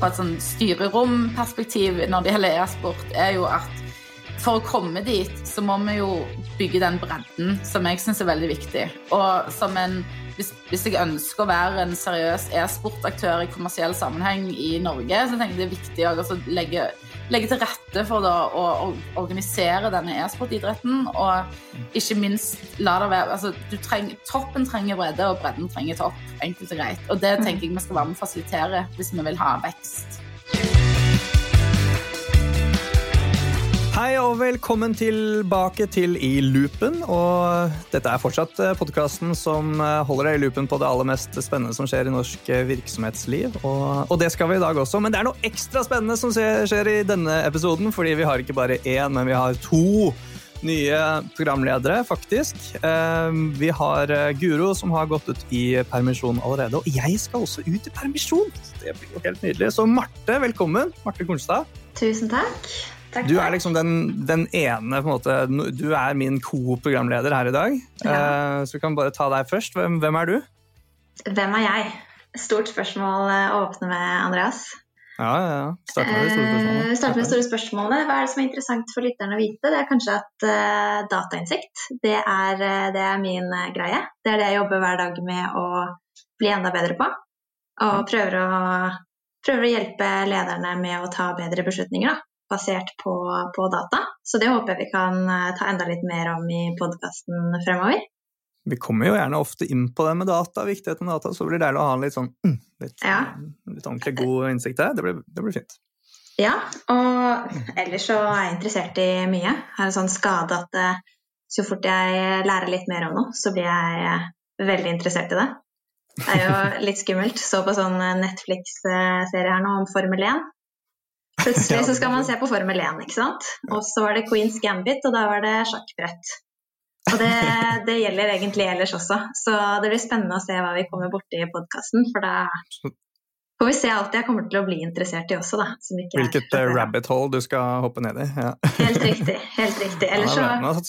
på et sånn styreromperspektiv når det gjelder e-sport, er jo at for å komme dit, så må vi jo bygge den bredden som jeg syns er veldig viktig. Og som en hvis, hvis, jeg ønsker å være en seriøs e-sportaktør i kommersiell sammenheng i Norge, så tenker jeg det er viktig å legge, legge, til rette for da, å, organisere denne e-sportidretten. Og ikke minst la det være altså, treng, Toppen trenger bredde, og bredden trenger topp. Enkelt og greit. Og det tenker jeg vi skal være med å fasilitere hvis vi vil ha vekst. Hei og velkommen tilbake til I loopen. Og dette er fortsatt eh, podkasten som eh, holder deg i loopen på det aller mest spennende som skjer i norsk eh, virksomhetsliv. Og, og, det skal vi i dag også. Men det er noe ekstra spennende som skjer i denne episoden, fordi vi har ikke bare én, men vi har to nye programledere, faktisk. Vi har Guro, som har gått ut i permisjon allerede. Og jeg skal også ut i permisjon! Det blir jo helt nydelig. Så Marte, velkommen. Marte Kornstad. Tusen takk. Takk, du er liksom den, den ene på en måte, Du er min co-programleder her i dag. Ja. Uh, så vi kan bare ta deg først. Hvem, hvem, er du? Hvem er jeg? Stort spørsmål å åpne med, Andreas. Ja, ja, ja. Start med de store spørsmålene. Uh, start med de store spørsmålene. Hva er det som er interessant for lytterne å vite? Det er kanskje at uh, datainnsikt, det er, det er min greie. Det er det jeg jobber hver dag med å bli enda bedre på. Og prøver å, prøver å hjelpe lederne med å ta bedre beslutninger. Da basert på, på, data. Så det håper jeg vi kan eh, ta enda litt mer om i podkasten fremover. Vi kommer jo gjerne ofte inn på det med data, viktigheten av data, så blir det deilig å ha en litt sånn mm, litt, ja. litt ordentlig god innsikt der. Det blir, det blir, fint. Ja, og ellers så er jeg interessert i mye. Jeg har en sånn skade at eh, så fort jeg lærer litt mer om noe, så blir jeg eh, veldig interessert i det. Det er jo litt skummelt. Så på sånn Netflix-serie her nå om Formel 1. Plutselig så skal man se på Formel 1, ikke sant. Og så var det Queens Gambit, og da var det sjakkbrett. Og det, det, gjelder egentlig ellers også. Så det blir spennende å se hva vi kommer borti i podkasten. For da får vi se alt jeg kommer til å bli interessert i også, da. Hvilket er, rabbit hole du skal hoppe ned i. Ja. Helt riktig. helt riktig. Ellers så,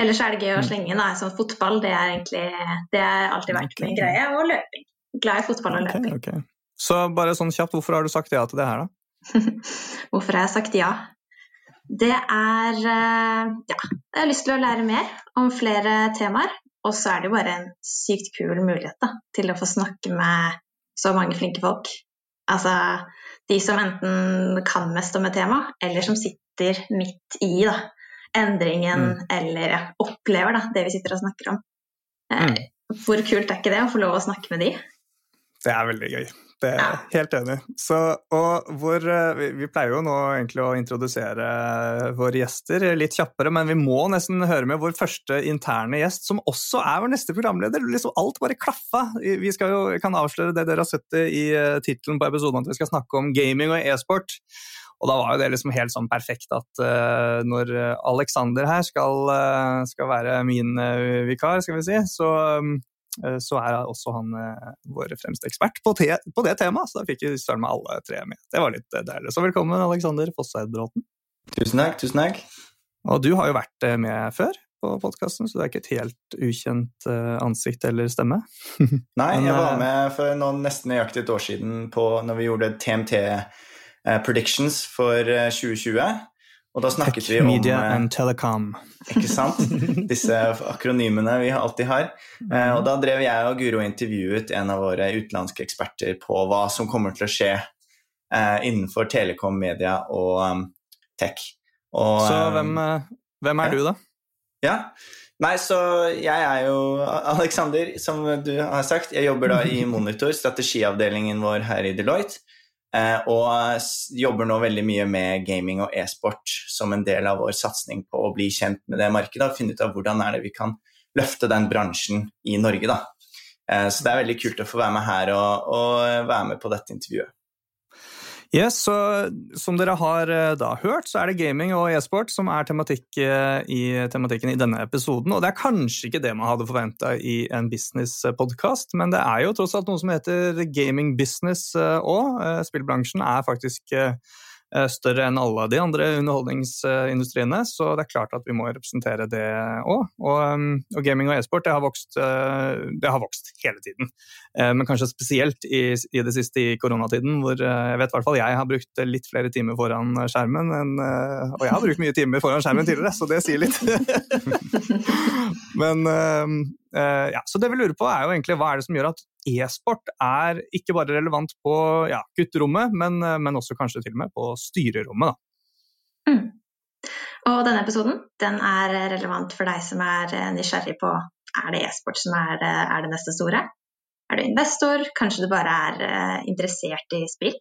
ellers er det gøy å mm. slenge inn. Sånn fotball det er egentlig det har alltid vært min greie. Og løping. Glad i fotball og løping. Okay, okay. Så bare sånn kjapt, hvorfor har du sagt ja til det her, da? Hvorfor har jeg sagt ja? Det er eh, Ja, jeg har lyst til å lære mer om flere temaer. Og så er det jo bare en sykt kul mulighet da, til å få snakke med så mange flinke folk. Altså de som enten kan mest om et tema, eller som sitter midt i da, endringen, mm. eller ja, opplever da, det vi sitter og snakker om. Eh, mm. Hvor kult er ikke det å få lov å snakke med de? Det er veldig gøy. Det er jeg helt enig Så, og hvor, eh, vi, pleier jo nå egentlig å introdusere våre gjester litt kjappere, men vi må nesten høre med vår første interne gjest, som også er vår neste programleder. Liksom alt bare klaffa. Vi jo, kan avsløre det dere har sett i uh, tittelen på episoden, at vi skal snakke om gaming og e-sport. Og da var jo det liksom helt sånn perfekt at uh, når Alexander her skal, uh, skal være min uh, vikar, skal vi si, så um, Eh, så er også han eh, vår fremste ekspert på, te, på det temaet. Så da fikk vi søren meg alle tre med. Det var litt eh, deilig. Så velkommen, Alexander Fosseid Bråten. Tusen takk. tusen takk. Og du har jo vært med før på podkasten, så det er ikke et helt ukjent ansikt eller stemme. Nei, jeg var med for noen, nesten nøyaktig et år siden på når vi gjorde TMT Predictions for 2020. Og da snakket vi om Media eh, and Telecom. Ikke sant? Disse akronymene vi alltid har. Eh, og da drev jeg og Guro intervjuet en av våre utenlandske eksperter på hva som kommer til å skje eh, innenfor telekom, media og um, tech. Og, så hvem, hvem er ja. du, da? Ja, Nei, så jeg er jo Alexander, som du har sagt. Jeg jobber da i Monitor, strategiavdelingen vår her i Deloitte. Eh, og jobber nå veldig mye med gaming og e-sport som en del av vår satsing på å bli kjent med det markedet og finne ut av hvordan er det vi kan løfte den bransjen i Norge. Da. Eh, så det er veldig kult å få være med her og, og være med på dette intervjuet. Yes, så Som dere har eh, da hørt, så er det gaming og e-sport som er tematikk eh, i tematikken i denne episoden. Og det er kanskje ikke det man hadde forventa i en business-podkast, men det er jo tross alt noe som heter gaming business òg. Eh, spillbransjen er faktisk større enn alle de andre underholdningsindustriene, så det er klart at vi må representere det òg. Og, um, og, gaming og e-sport det eh, det har vokst hele tiden. Eh, men kanskje spesielt i, i det siste i koronatiden, hvor jeg vet i hvert fall jeg har brukt litt flere timer foran skjermen. Enn, og jeg har brukt mye timer foran skjermen tidligere, så det sier litt. men ja, Så det vi lurer på er jo egentlig hva er det som gjør at e-sport er ikke bare relevant på ja, gutterommet, men, men, også kanskje til og med på styrerommet. Mm. Og denne episoden den er relevant for deg som er nysgjerrig på er det e-sport som er er det, neste store. Er du investor, kanskje du bare er eh, interessert i spill.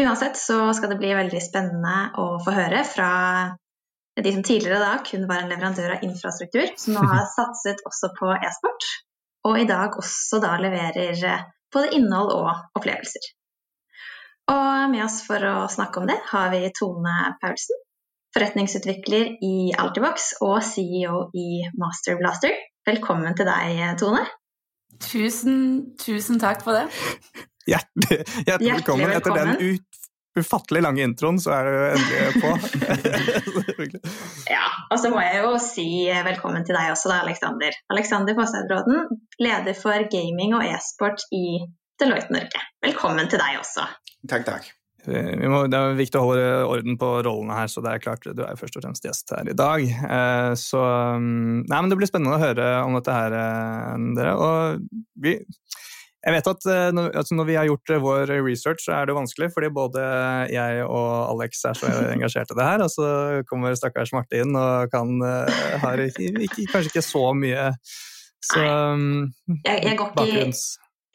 Uansett så skal det bli veldig spennende å få høre fra de som tidligere da kun var en leverandør av infrastruktur, som nå har satset også på e-sport, og i dag også da leverer eh, både innhold og opplevelser. Og med oss for å snakke om det har vi Tone Paulsen, forretningsutvikler i Altibox og CEO i Masterblaster. Velkommen til deg, Tone. Tusen, tusen takk for det. Hjertelig, hjertelig velkommen. Etter den ut, ufattelig lange introen, så er du endelig på. ja, og så må jeg jo si velkommen til deg også, da, Aleksander. Aleksander Fosseidbråten, leder for gaming og e-sport i Deloitte Norge. Velkommen til deg også. Takk, takk. Må, det er viktig å holde orden på rollene her, så det er klart du er først og fremst gjest her i dag. Eh, så mm, Nei, men det blir spennende å høre om dette her, eh, dere. Og vi jeg vet at eh, når, altså når, vi har gjort eh, vår research, så er det vanskelig, fordi både jeg og Alex er så engasjert i det her, og så kommer stakkars Marte inn og kan, eh, har ikke, ikke, kanskje ikke så mye så, mm, jeg, jeg, går bakgrunns...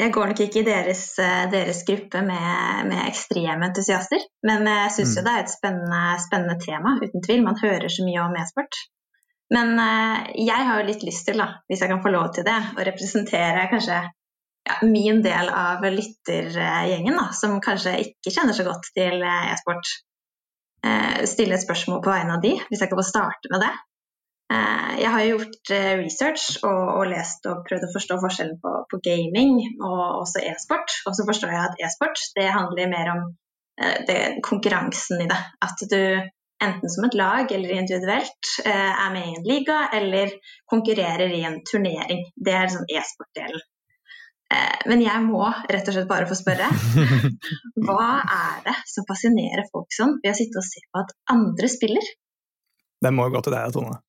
jeg, går nok ikke i deres, deres gruppe med, med, ekstreme entusiaster, men jeg syns mm. jo det er et spennende, spennende, tema, uten tvil. Man hører så mye om e-sport. Men jeg har jo litt lyst til, da, hvis jeg kan få lov til det, å representere kanskje ja, min del av lyttergjengen, da, som kanskje ikke kjenner så godt til eh, e-sport, eh, stille et spørsmål på vegne av de, hvis jeg kan få starte med det. Eh, jeg har gjort research og, og, lest og prøvd å forstå forskjellen på, på gaming og også e-sport. Og så forstår jeg at e-sport det handler mer om det, konkurransen i det. At du enten som et lag eller individuelt er med i en liga eller konkurrerer i en turnering. Det er liksom e-sport-delen. Eh, men jeg må rett og slett bare få spørre. Hva er det som fascinerer folk sånn ved å sitte og se på at andre spiller? Det må gå til deg, Tone.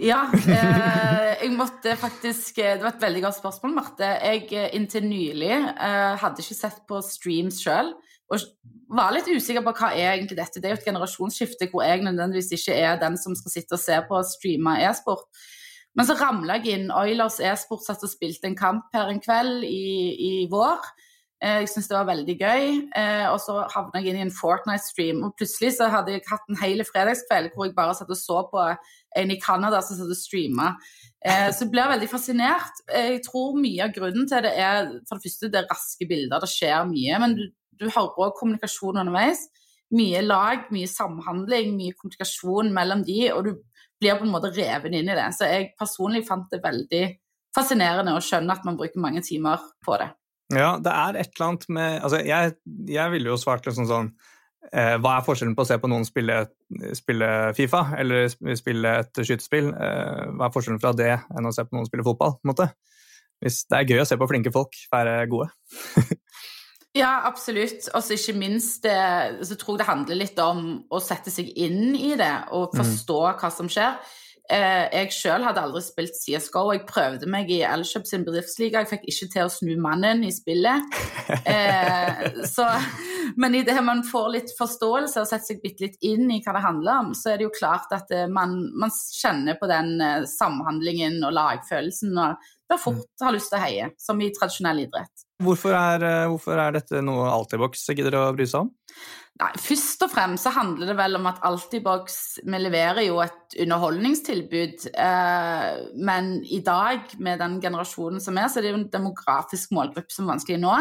Ja, eh, jeg måtte faktisk eh, Det var et veldig godt spørsmål, Marte. Jeg inntil nylig eh, hadde ikke sett på streams sjøl. Og var litt usikker på hva er egentlig dette. Det er jo et generasjonsskifte hvor jeg nødvendigvis ikke er den som skal sitte og se på og streame e-sport. Men så ramla jeg inn. Oilers e-sport satt og spilte en kamp her en kveld i, i vår. Eh, jeg syntes det var veldig gøy. Eh, og så havna jeg inn i en Fortnite-stream. Og plutselig så hadde jeg hatt en hel fredagskveld hvor jeg bare satt og så på en i Canada som satt og streama. Eh, så jeg blir veldig fascinert. Jeg tror mye av grunnen til det er for det første det er raske bilder, det skjer mye. Men du, du hører òg kommunikasjon underveis. Mye lag, mye samhandling, mye kommunikasjon mellom de, og du blir på en måte reven inn i det. Så jeg personlig fant det veldig fascinerende å skjønne at man bruker mange timer på det. Ja, det er et eller annet med altså Jeg, jeg ville jo svart liksom sånn eh, Hva er forskjellen på å se på noen spille, spille Fifa eller spille et skytespill? Eh, hva er forskjellen fra det enn å se på noen spille fotball? på en måte? Hvis det er gøy å se på flinke folk være gode. Ja, absolutt. Og så ikke minst det, så tror jeg det handler litt om å sette seg inn i det og mm. forstå mm. hva som skjer. Eh, jeg sjøl hadde aldri spilt CSGO. Jeg prøvde meg i Elkjøp sin bedriftsliga. Jeg fikk ikke til å snu mannen i spillet. Eh, så, men i det man får litt forståelse og setter seg bitte litt inn i hva det handler om, så er det jo klart at eh, man, man kjenner på den eh, samhandlingen og lagfølelsen. og da fort mm. har lyst til å heie, som i tradisjonell idrett. Hvorfor er, eh, hvorfor er dette noe Altibox gidder å bry seg om? Nei, Først og fremst så handler det vel om at Altibox vi leverer jo et underholdningstilbud. Eh, men i dag, med den generasjonen som er, så er det jo en demografisk målgruppe som er vanskelig nå.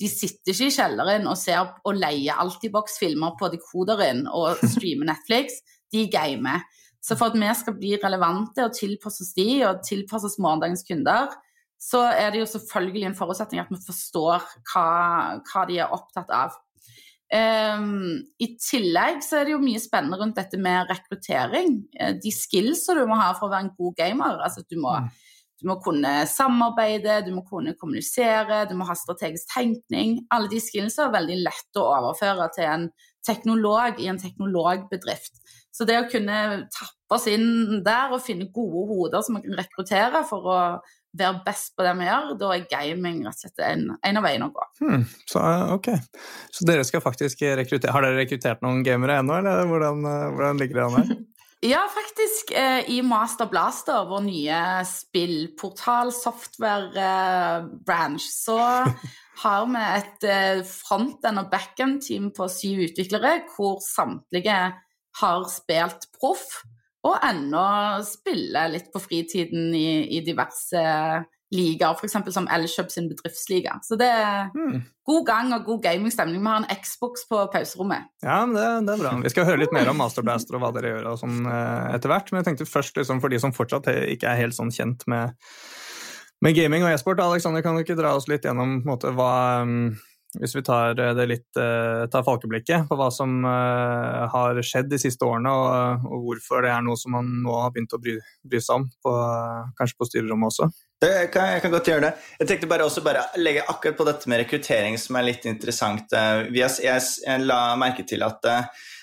De sitter ikke i kjelleren og ser og leier Altibox-filmer på dekoderen og streamer Netflix. De gamer. Så for at vi skal bli relevante og tilpasses de, og tilpasses morgendagens kunder, så er det jo selvfølgelig en forutsetning at vi forstår hva, hva de er opptatt av. Um, I tillegg så er det jo mye spennende rundt dette med rekruttering. Uh, de skillsa du må ha for å være en god gamer. Altså du må, mm. du må kunne samarbeide, du må kunne kommunisere, du må ha strategisk tenkning. Alle de skillsa er veldig lett å overføre til en teknolog i en teknologbedrift. Så det å kunne tappe oss inn der og finne gode hoder som man kan rekruttere for å være best på det vi gjør, da er gaming rett og slett en, en av veiene å gå. Hmm, så, ok. Så dere skal faktisk rekruttere Har dere rekruttert noen gamere ennå, eller hvordan, hvordan ligger det an her? Ja, faktisk. Eh, I Master Blaster, vår nye spillportal, software-branch, eh, så har vi et eh, front-end- og back-end-team på syv utviklere, hvor samtlige har spilt proff og ennå spiller litt på fritiden i, i diverse ligaer, f.eks. som Elkjøp sin bedriftsliga. Så det er mm. god gang og god gamingstemning. Vi har en Xbox på pauserommet. Ja, men det, det, er bra. Vi skal høre litt mer om Masterblaster og hva dere gjør og sånn eh, etter hvert. Men jeg tenkte først, liksom, for de som fortsatt ikke er helt sånn kjent med, med gaming og e-sport, Alexander, kan du ikke dra oss litt gjennom måte, hva um, hvis vi tar eh, litt, eh, tar falkeblikket på hva som eh, har skjedd de siste årene, og, og hvorfor det er noe som man nå har begynt å bry, bry seg om, på, kanskje på styrerommet også? Det kan, jeg kan godt gjøre det. Jeg tenkte bare også bare legge akkurat på dette med rekruttering, som er litt interessant. Jeg, jeg la merke til at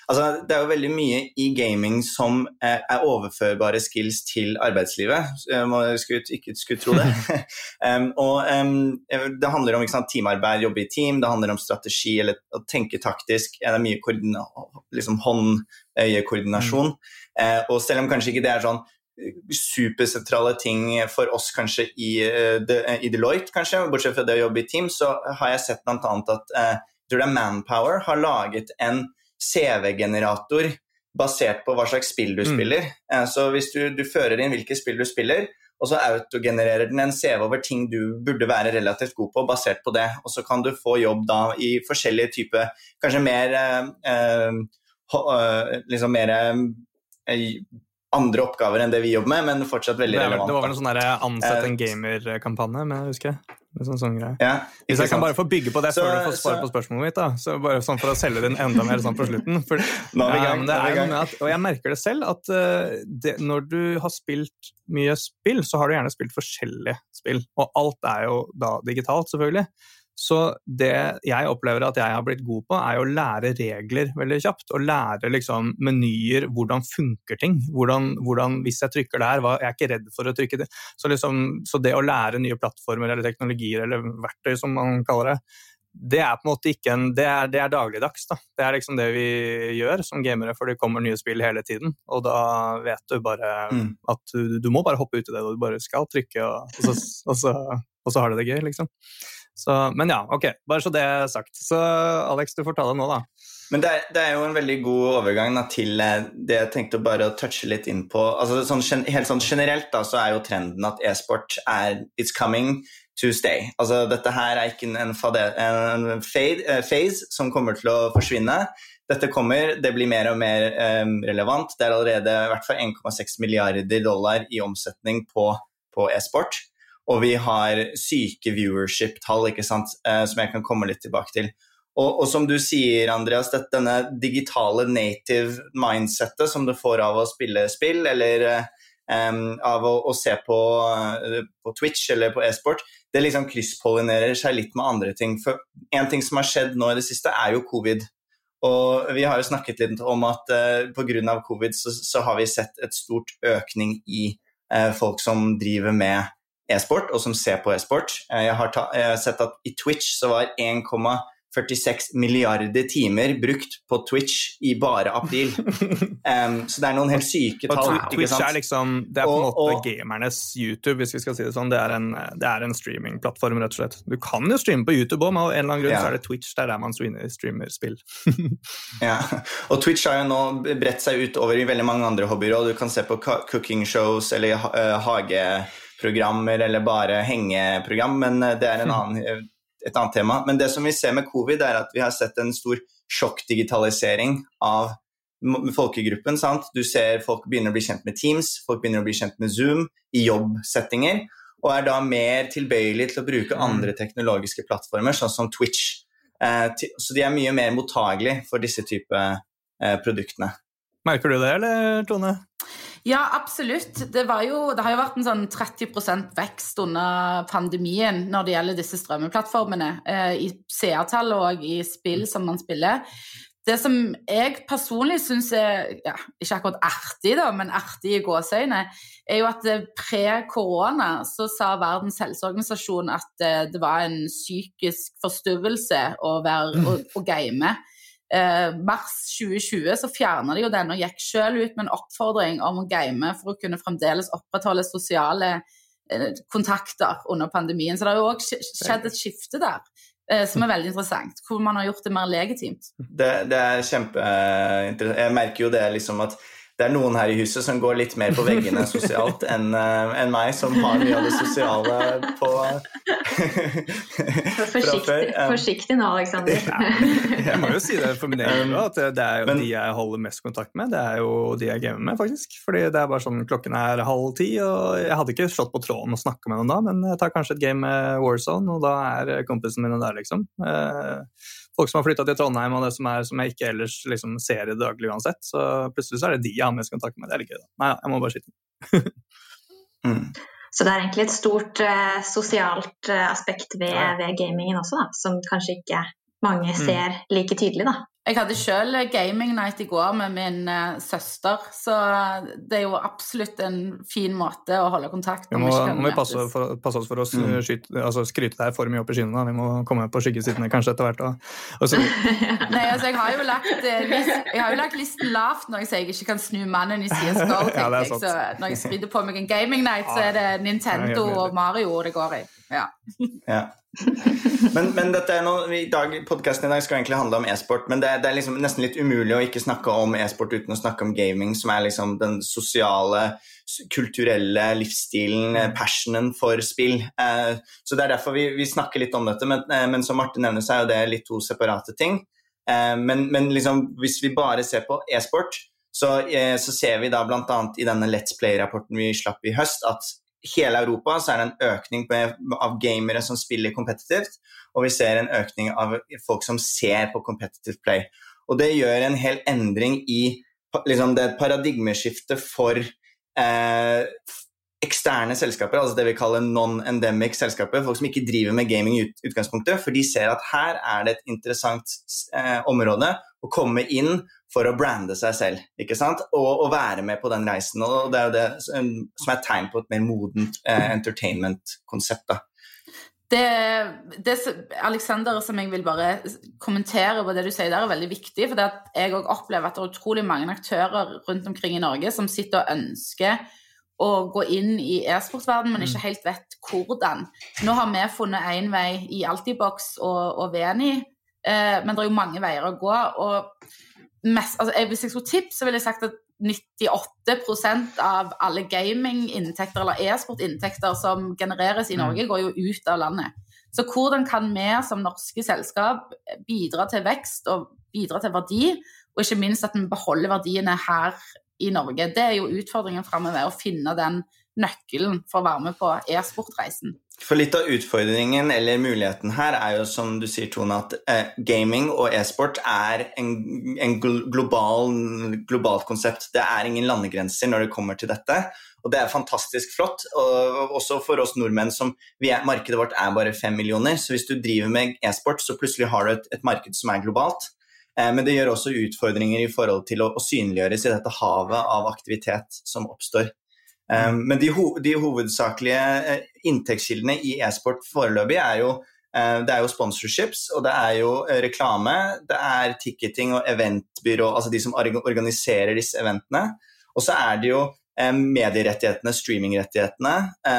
Altså, det er jo veldig mye i gaming som er, er overførbare skills til arbeidslivet. Jeg skulle ikke skulle tro det. um, og um, Det handler om sant, teamarbeid, jobbe i team, det handler om strategi eller å tenke taktisk. Det er mye liksom hånd-øye-koordinasjon. Mm. Eh, og selv om kanskje ikke det er sånn supersentrale ting for oss kanskje i, uh, de, i, Deloitte, kanskje, bortsett fra det å jobbe i team, så har jeg sett bl.a. at jeg tror det er Manpower har laget en CV-generator basert på hva slags spill du mm. spiller. Eh, så hvis du, du fører inn hvilke spill du spiller, og så autogenererer den en CV over ting du burde være relativt god på, basert på det. Og så kan du få jobb da i forskjellige typer Kanskje mer eh, eh, eh liksom mer eh, andre oppgaver enn det vi jobber med, men fortsatt veldig relevant. Det var vel en sånn ansett en gamer-kampanje, men jeg husker Sånn, sånn ja, Hvis jeg kan bare få bygge på det så, før du får svar på spørsmålet mitt, da. Så bare sånn for å selge den enda mer sånn på slutten. For, er. Ja, er gang. At, og jeg merker det selv, at uh, det, når du har spilt mye spill, så har du gjerne spilt forskjellige spill. Og alt er jo da digitalt, selvfølgelig. Så det jeg opplever at jeg har blitt god på, er å lære regler veldig kjapt. Og lære liksom menyer, hvordan funker ting. Hvordan, hvordan, hvis jeg trykker der, hva, jeg er ikke redd for å trykke det. Så, liksom, så, det å lære nye plattformer eller teknologier eller verktøy, som man kaller det, det er på en måte ikke en, det er, det er dagligdags. da. Det er liksom det vi gjør som gamere, for det kommer nye spill hele tiden. Og da vet du bare mm. at du, du, må bare hoppe ut i det, og du bare skal trykke, og, og, så, og, så, og så har du det gøy, liksom. Så, men ja, ok, bare så det er sagt. Så Alex, du får ta det nå, da. Men det er, det er jo en veldig god overgang da, til eh, det jeg tenkte bare å touche litt inn på. Altså, sånn, helt sånn generelt da, så er jo trenden at e-sport er It's coming to stay. Altså, dette her er ikke en, fade, en fade, uh, phase som kommer til å forsvinne. Dette kommer, det blir mer og mer um, relevant. Det er allerede i hvert fall 1,6 milliarder dollar i omsetning på, på e-sport og vi har syke viewership-tall ikke sant, eh, som jeg kan komme litt tilbake til. Og, og som du sier, Andreas, dette, denne digitale native mindsettet som du får av å spille spill, eller um, av å, å se på, uh, på, Twitch eller på e-sport, det liksom krysspollinerer seg litt med andre ting. For en ting som har skjedd nå i det siste, er jo covid. Og vi har jo snakket litt om at uh, pga. covid så, så, har vi sett et stort økning i uh, folk som driver med e-sport, og som ser på e-sport. Eh, jeg, jeg, har sett at i Twitch så var 1,46 milliarder timer brukt på Twitch i bare april. Um, så det er noen helt syke tall. Twitch er liksom, det er på en måte og, gamernes YouTube, hvis vi skal si det sånn. Det er en, det er en streamingplattform, rett og slett. Du kan jo streame på YouTube òg, men av en eller annen grunn ja. så er det Twitch det er der man streamer, streamer spill. ja, og Twitch har jo nå bredt seg ut over i veldig mange andre hobbyer, og du kan se på cooking shows eller uh, hage programmer eller bare hengeprogram, men eh, det er annen, eh, et annet tema. Men det som vi ser med covid, er at vi har sett en stor sjokkdigitalisering av folkegruppen. Sant? Du ser folk begynner å bli kjent med Teams, folk begynner å bli kjent med Zoom i jobbsettinger, og er da mer tilbøyelig til å bruke mm. andre teknologiske plattformer, sånn som Twitch. Så de er mye mer mottagelige for disse type produktene. Merker du det, eller Tone? Ja, absolutt. Det, jo, det, har jo vært en sånn 30% vekst under pandemien når det gjelder disse strømmeplattformene. Eh, I seertall og i spill som man spiller. Det som jeg personlig syns er ja, ikke akkurat artig, da, men artig i gåseøyne, er jo at eh, pre-korona så sa Verdens helseorganisasjon at eh, det var en psykisk forstyrrelse å, være, å, å game eh, mars 2020 så fjerna de jo den og gikk selv ut med en oppfordring om å game for å kunne fremdeles opprettholde sosiale eh, kontakter under pandemien. Så det har jo òg skjedd et skifte der. Eh, som er veldig interessant, hvor man har gjort det mer legitimt. Det, det er kjempeinteressant. Jeg merker jo det liksom at det er noen her i huset som går litt mer på veggene sosialt enn uh, en meg, som har mye av det sosiale på Forsiktig, um, forsiktig nå, Aleksander. Ja, jeg må jo si det for min egen del, at det er jo Men, de jeg holder mest kontakt med. Det er jo de jeg gamer med, faktisk. Fordi det er bare sånn klokken er halv ti, og jeg hadde ikke slått på tråden og snakka med noen da, men jeg tar kanskje et game med Warzone, og da er kompisen mine der, liksom. Uh, folk som har flytta til Trondheim, og det som, er, som jeg ikke ellers liksom, ser i daglig uansett. Så plutselig så er det de jeg har mest kontakt med. Det er litt gøy, da. Nei, jeg må bare skyte mm. Så det er egentlig et stort uh, sosialt uh, aspekt ved, ja. ved, gamingen også, da, som kanskje ikke mange mm. ser like tydelig, da. Jeg hadde sjøl gaming night i går med min uh, søster, så det er jo absolutt en fin måte å holde kontakt på. Vi må, må vi passe, for, passe, oss for å mm. skyte, altså skryte deg for mye opp i skyene. Vi må komme på skyggesidene kanskje etter hvert. Og, og Nei, altså, jeg har, jo lagt, eh, jeg har jo lagt listen lavt når jeg sier jeg ikke kan snu mannen i CSGO. ja, jeg. Så når jeg skryter på meg en gaming night, så er det Nintendo og Mario det går i. Ja. ja. men, men dette er noe, i dag, podkasten i dag skal egentlig handle om e-sport, men det, det, er liksom nesten litt umulig å ikke snakke om e-sport uten å snakke om gaming, som er liksom den sosiale, kulturelle livsstilen, mm. passionen for spill. Eh, så det er derfor vi, vi, snakker litt om dette, men, eh, men som Marte nevner, så er jo det litt to separate ting. Eh, men, men liksom, hvis vi bare ser på e-sport, så, eh, så, ser vi da bl.a. i denne Let's Play-rapporten vi slapp i høst, at hele Europa så er det en økning av gamere som spiller kompetitivt, og vi ser en økning av folk som ser på competitive play. Og det gjør en hel endring i liksom, det paradigmeskiftet for eh, eksterne selskaper, altså det vi kaller non-endemic selskaper, folk som ikke driver med gaming i utgangspunktet, for de ser at her er det et interessant eh, område å komme inn for å brande seg selv ikke sant? Og, og, være med på den reisen. og Det er jo det som er et tegn på et mer modent eh, entertainment-konsept. Det, det, Alexander, som jeg vil bare kommentere på det du sier der, er veldig viktig. For jeg òg opplever at det er utrolig mange aktører rundt omkring i Norge som sitter og ønsker å gå inn i e-sportverdenen, men ikke mm. helt vet hvordan. Nå har vi funnet én vei i Altibox og, og Veni, eh, men det er jo mange veier å gå. og mest, altså, Hvis jeg skulle tippe, så ville jeg sagt at 98% av alle gaminginntekter eller e-sportinntekter som genereres i mm. Norge, går jo ut av landet. Så hvordan kan vi som norske selskap bidra til vekst og bidra til verdi, og ikke minst at vi beholder verdiene her i Norge? Det er jo utfordringen framover, å finne den nøkkelen for å være med på e-sportreisen. For litt av utfordringen eller muligheten her er jo som du sier, Tone, at eh, gaming og e-sport er en, en global, globalt konsept. Det er ingen landegrenser når det kommer til dette. Og det er fantastisk flott. Og også for oss nordmenn som er, Markedet vårt er bare fem millioner, så hvis du driver med e-sport, så plutselig har du et, et marked som er globalt. Eh, men det gjør også utfordringer i forhold til å, synliggjøres i dette havet av aktivitet som oppstår. Um, men de, ho de, hovedsakelige uh, inntektskildene i e-sport foreløpig er jo uh, det er jo sponsorships, og det er jo uh, reklame, det er ticketing og eventbyrå, altså de som organiserer disse eventene. Og så er det jo medierettighetene, streamingrettighetene,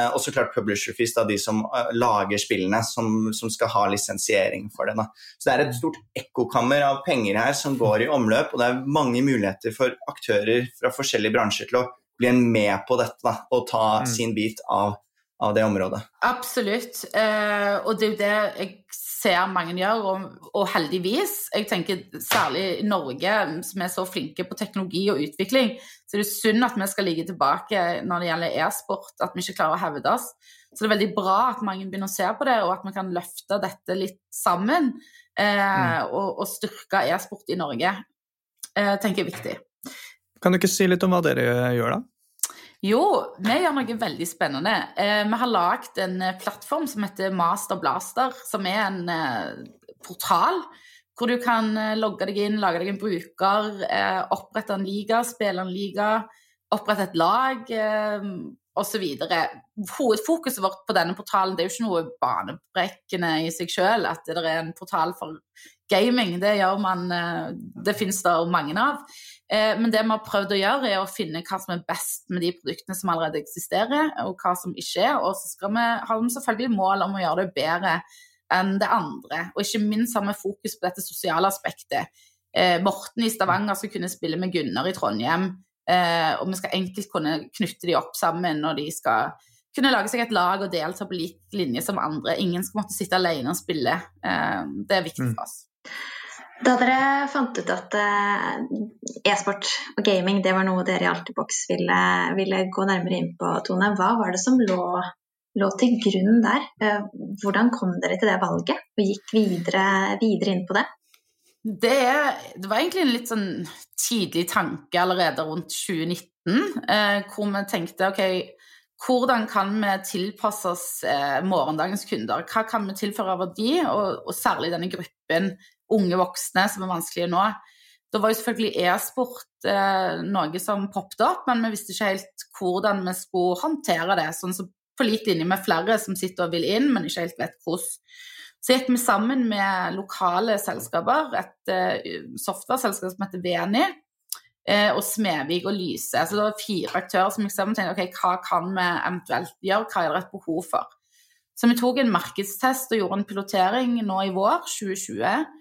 og så klart publisher fees, da, de som lager spillene, som, som, skal ha lisensiering for det. Da. Så det er et stort ekkokammer av penger her som går i omløp, og det er mange muligheter for aktører fra forskjellige bransjer til å bli en med på dette da, og ta mm. sin bit av, av det området. Absolutt. Eh, og det er jo det jeg ser mange gjør, og, og, heldigvis. Jeg tenker særlig i Norge, som er så flinke på teknologi og utvikling, så er det synd at vi skal ligge tilbake når det gjelder e-sport, at vi ikke klarer å hevde oss. Så det er veldig bra at mange begynner å se på det, og at vi kan løfte dette litt sammen. Eh, mm. og, og, styrke e-sport i Norge, eh, tenker jeg er viktig. Kan du ikke si litt om hva dere gjør, da? Jo, vi gjør noe veldig spennende. Eh, vi har lagd en eh, plattform som heter Master Blaster, som er en eh, portal hvor du kan logge deg inn, lage deg en bruker, opprette en liga, spille en liga, opprette et lag osv. Hovedfokuset vårt på denne portalen det er jo ikke noe banebrekkende i seg sjøl at det er en portal for gaming. Det gjør man Det finnes det mange av. Eh, men det vi har prøvd å gjøre, er å finne hva som er best med de produktene som allerede eksisterer, og hva som ikke er. Og så skal vi ha selvfølgelig mål om å gjøre det bedre enn det andre. Og ikke minst har vi fokus på dette sosiale aspektet. Eh, Morten i Stavanger skal kunne spille med Gunnar i Trondheim. Eh, og vi skal enkelt kunne knytte de opp sammen når de skal kunne lage seg et lag og delta på lik linje som andre. Ingen skal måtte sitte alene og spille. det er viktig for oss. Da dere fant ut at eh, e-sport og gaming det var noe dere i Altibox ville, ville, gå nærmere inn på, Tone, hva var det som lå, lå til grunn der? Eh, hvordan kom dere til det valget og gikk videre, videre inn på det? Det, det, var egentlig en litt sånn tidlig tanke allerede rundt 2019, eh, hvor vi tenkte ok, hvordan kan vi tilpasse oss morgendagens kunder? Hva kan vi tilføre verdi, og, og særlig denne gruppen unge voksne som er vanskelige nå. Da var jo selvfølgelig e-sport eh, noe som poppet opp, men vi visste ikke helt hvordan vi skulle håndtere det. sånn som På lik linje med flere som sitter og vil inn, men ikke helt vet hvordan. Så gikk vi sammen med lokale selskaper, et uh, software-selskap som heter Veni, uh, og Smedvik og Lyse. Så det var fire aktører som gikk sammen og tenkte ok, hva kan vi eventuelt gjøre, hva er det et behov for. Så vi tok en markedstest og gjorde en pilotering nå i vår, 2020 Eh,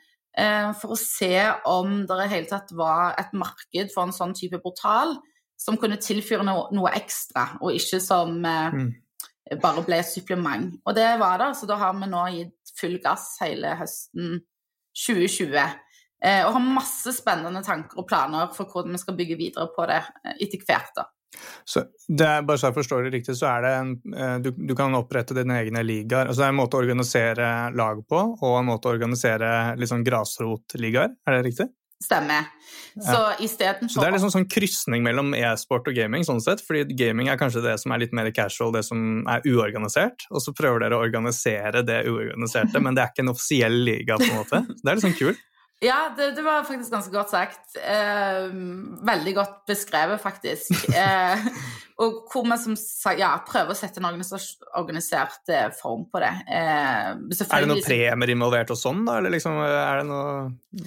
for å se om det i hele tatt var et marked for en sånn type portal som kunne tilføre noe, noe ekstra, og ikke som eh, mm. bare ble et supplement. Og det var det, så da har vi nå gitt full gass hele høsten 2020. Eh, og har masse spennende tanker og planer for hvordan vi skal bygge videre på det etter hvert. da. Så det er, bare så jeg forstår det riktig, så er det en, eh, du, du, kan opprette dine egne ligaer. Altså det er en måte å organisere lag på, og en måte å organisere liksom grasrotligaer. Er det riktig? Stemmer. Så ja. istedenfor Så det er liksom sånn krysning mellom e-sport og gaming, sånn sett, fordi gaming er kanskje det som er litt mer casual, det som er uorganisert, og så prøver dere å organisere det uorganiserte, men det er ikke en offisiell liga, på en måte. Så det er sånn kult. Ja, det, det, var faktisk ganske godt sagt. Eh, veldig godt beskrevet, faktisk. Eh, og hvor vi som sagt ja, prøver å sette en organisert eh, form på det. Eh, er det noen premier involvert og sånn, da? Eller liksom, noe,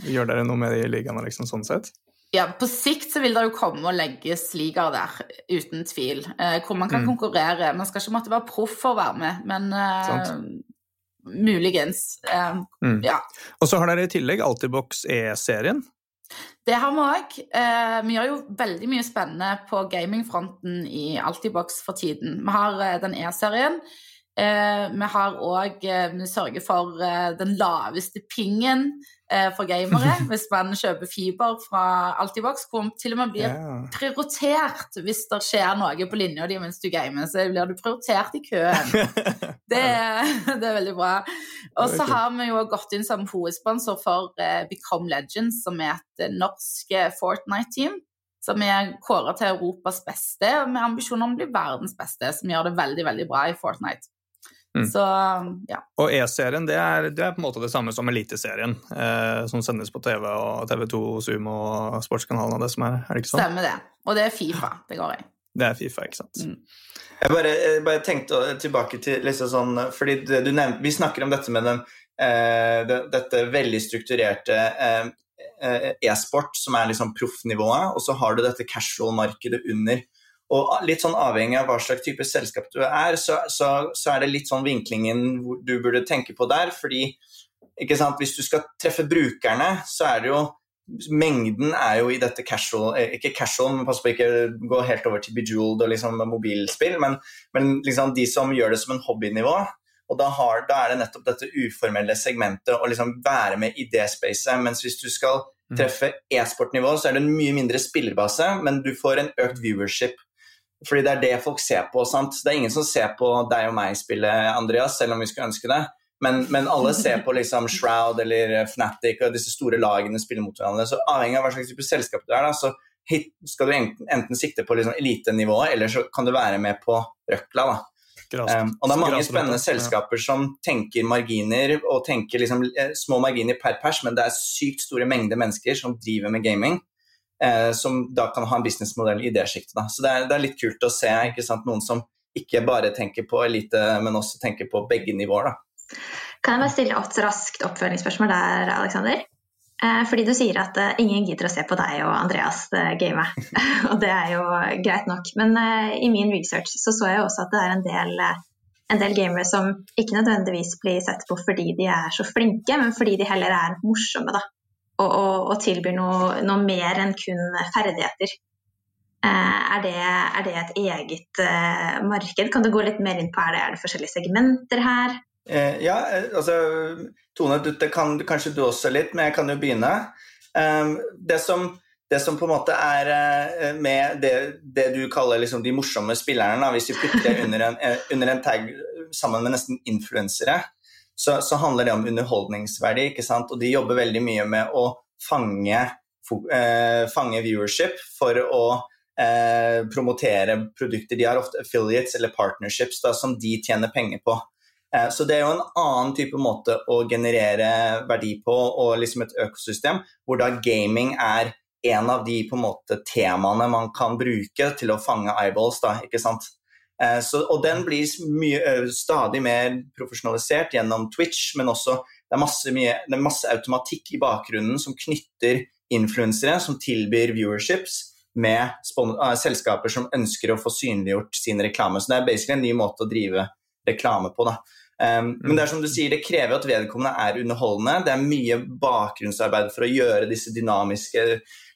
gjør dere noe med de ligaene liksom, sånn sett? Ja, På sikt så vil det jo komme og legges ligaer der, uten tvil. Eh, hvor man kan mm. konkurrere. Man skal ikke måtte være proff for å være med, men eh, Muligens. Um, mm. Ja. Og så har dere i tillegg Altibox E-serien. Det har vi òg. Eh, vi gjør jo veldig mye spennende på gamingfronten i Altibox for tiden. Vi har eh, den E-serien. Vi har òg Vi sørger for den laveste pingen Eh, for gamere hvis man kjøper fiber fra Altibox, hvor til og med blir prioritert hvis det skjer noe på linja di mens du gamer. Så blir du prioritert i køen. Det, det er veldig bra. Og så har vi jo gått inn som hovedsponsor for Become Legends, som er et norsk Fortnite-team. Som er kåra til Europas beste, med ambisjoner om å bli verdens beste. Som gjør det veldig, veldig bra i Fortnite. Mm. Så, ja. Og E-serien det det er, på en måte det samme som Eliteserien, eh, som sendes på TV og TV2, Zoom og sportskanalen og det som er, er det ikke sånn? Stemmer det. Og det er Fifa det går i. Det er Fifa, ikke sant. Mm. Jeg, bare, jeg bare, tenkte tilbake til liksom sånn Fordi du nevnte Vi snakker om dette med den, eh, det, dette veldig strukturerte eh, eh, e-sport, som er liksom proffnivået, og så har du dette casual-markedet under. Og litt sånn avhengig av hva slags type selskap du er, så, så, så er det litt sånn vinklingen du burde tenke på der. fordi hvis du skal treffe brukerne, så er det jo mengden er jo i dette casual eh, Ikke casual, men pass på ikke gå helt over til bejeweled og liksom mobilspill, men, men liksom de som gjør det som en hobbynivå. Og da, har, da er det nettopp dette uformelle segmentet å liksom være med i det spacet. Mens hvis du skal mm. treffe e-sportnivå, så er det en mye mindre spillerbase, men du får en økt viewership. Fordi det er det folk ser på. sant? Det er ingen som ser på deg og meg spille, Andreas, selv om vi skulle ønske det. Men, men, alle ser på liksom Shroud eller Fnatic og disse store lagene spiller mot hverandre. Så avhengig av hva slags type selskap du er, da, så skal du enten, enten sikte på liksom elitenivået, eller så kan du være med på røkla. da. Um, og det er mange spennende selskaper som tenker marginer og tenker liksom, eh, små marginer per pers, men det er sykt store mengder mennesker som driver med gaming. Eh, som da kan ha en businessmodell i det sjiktet. Så det er, det er, litt kult å se sant, noen som ikke bare tenker på elite, men også tenker på begge nivåer. Da. Kan jeg bare stille et raskt oppfølgingsspørsmål der, Aleksander? Eh, fordi du sier at uh, ingen gidder å se på deg og Andreas uh, game. og det er jo greit nok. Men i min research så, så jeg også at det er en del, en del gamere som ikke nødvendigvis blir sett på fordi de er så flinke, men fordi de heller er morsomme. da. Og, og, og tilbyr noe, noe, mer enn kun ferdigheter. Er det, er, det, et eget marked? Kan du gå litt mer inn på er det, er det forskjellige segmenter her? Eh, ja, eh, altså Tone, det kan kanskje du også litt, men jeg kan jo begynne. Det, som, det som, på en måte er med det, det, du kaller liksom de morsomme spillerne, hvis vi putter det under en, under en tag sammen med nesten influensere, så, så, handler det om underholdningsverdi. ikke sant? Og de jobber veldig mye med å fange, uh, fange viewership for å eh, promotere produkter. De har ofte affiliates eller partnerships da, som de tjener penger på. Eh, så det er jo en annen type måte å generere verdi på, og liksom et økosystem, hvor da gaming er en av de på en måte temaene man kan bruke til å fange eyeballs. da, ikke sant? Eh, så, og den blir mye, stadig mer profesjonalisert gjennom Twitch, men også det er, masse, mye, det er masse automatikk i bakgrunnen som knytter influensere som tilbyr viewerships, med selskaper som ønsker å få synliggjort sin reklame. Så det er basically en ny måte å drive reklame på. da. Um, men det er som du sier, det krever at vedkommende er underholdende. Det er mye bakgrunnsarbeid for å gjøre disse dynamiske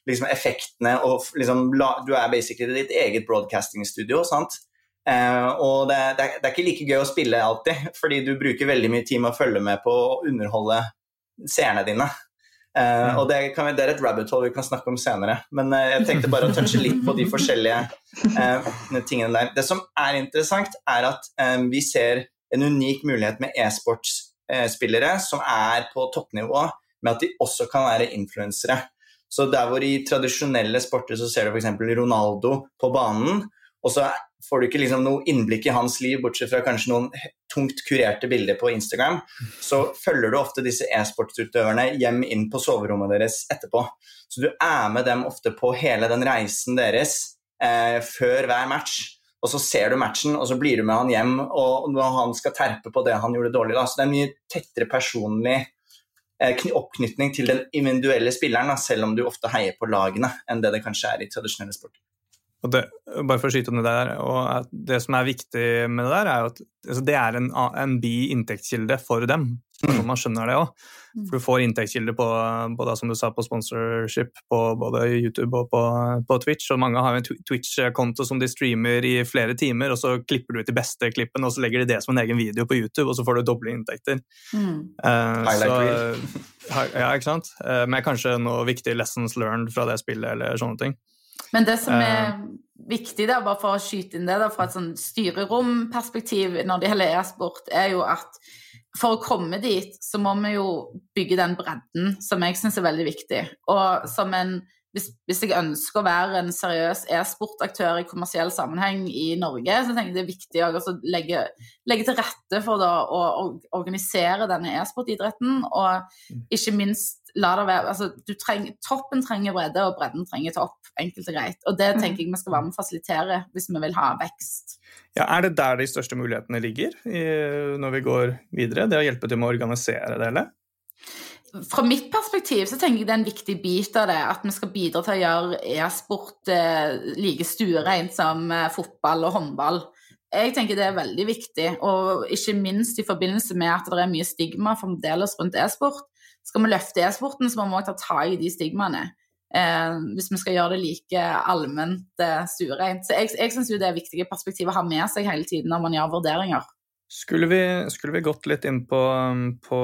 liksom, effektene. og liksom, Du er basically ditt eget broadcasting-studio. sant? Uh, og det, det, er, det, er, ikke like gøy å spille alltid, fordi du bruker veldig mye tid med å følge med på å underholde seerne dine. Uh, mm. Og det, kan, det, er et rabbit hole vi kan snakke om senere. Men uh, jeg tenkte bare å touche litt på de forskjellige tingene der. Det som er interessant, er at um, vi ser en unik mulighet med e-sportsspillere som er på toppnivå, med at de også kan være influensere. Så der hvor i tradisjonelle sporter så ser du f.eks. Ronaldo på banen, og så får du ikke liksom noe innblikk i hans liv, bortsett fra kanskje noen tungt kurerte bilder på Instagram, så følger du ofte disse e-sportsutøverne hjem inn på soverommet deres etterpå. Så du er med dem ofte på hele den reisen deres eh, før hver match og så ser du matchen, og så blir du med han hjem, og når han skal terpe på det han gjorde dårlig. Da. Så det er en mye tettere personlig eh, oppknytning til den individuelle spilleren, da, selv om du ofte heier på lagene, enn det det kanskje er i tradisjonelle sport. Og det, bare for å skyte om det der, og det som er viktig med det der, er at altså det er en, en bi-inntektskilde for dem. Mm. Man skjønner det òg. Mm. For du får inntektskilder på, på, som du sa, på sponsorship på både YouTube og på, på Twitch. Og mange har jo en Twitch-konto som de streamer i flere timer, og så klipper du ut de beste klippene, og så legger de det som en egen video på YouTube, og så får du doble inntekter. Mm. Uh, så, ja, ikke sant? Uh, med kanskje noe viktig lessons learned fra det spillet, eller sånne ting. Men det som er uh, viktig, da, bare for å skyte inn det da, fra et sånn styreromperspektiv når det gjelder e-sport, er jo at for å komme dit, så må vi jo bygge den bredden som jeg syns er veldig viktig. Og som en hvis, hvis, jeg ønsker å være en seriøs e-sportaktør i kommersiell sammenheng i Norge, så tenker jeg det er viktig å legge, legge, til rette for da, å, å, organisere denne e-sportidretten, og mm. ikke minst la det være altså, treng, Toppen trenger bredde, og bredden trenger topp. Enkelt og greit. Og det mm. tenker jeg vi skal være med å fasilitere hvis vi vil ha vekst. Ja, Er det der de største mulighetene ligger i, når vi går videre? Det å hjelpe til med å organisere det hele? fra mitt perspektiv så tenker jeg det er en viktig bit av det. At vi skal bidra til å gjøre e-sport eh, like stuereint som eh, fotball og håndball. jeg tenker det er veldig viktig, og ikke minst i forbindelse med at det er mye stigma fremdeles rundt e-sport. Skal vi løfte e-sporten, så må vi også ta tak i de stigmaene. Eh, hvis vi skal gjøre det like allment eh, stuereint. Så jeg, jeg syns det er viktige perspektiv å ha med seg hele tiden når man gjør vurderinger. Skulle vi, skulle vi, gått litt inn på, på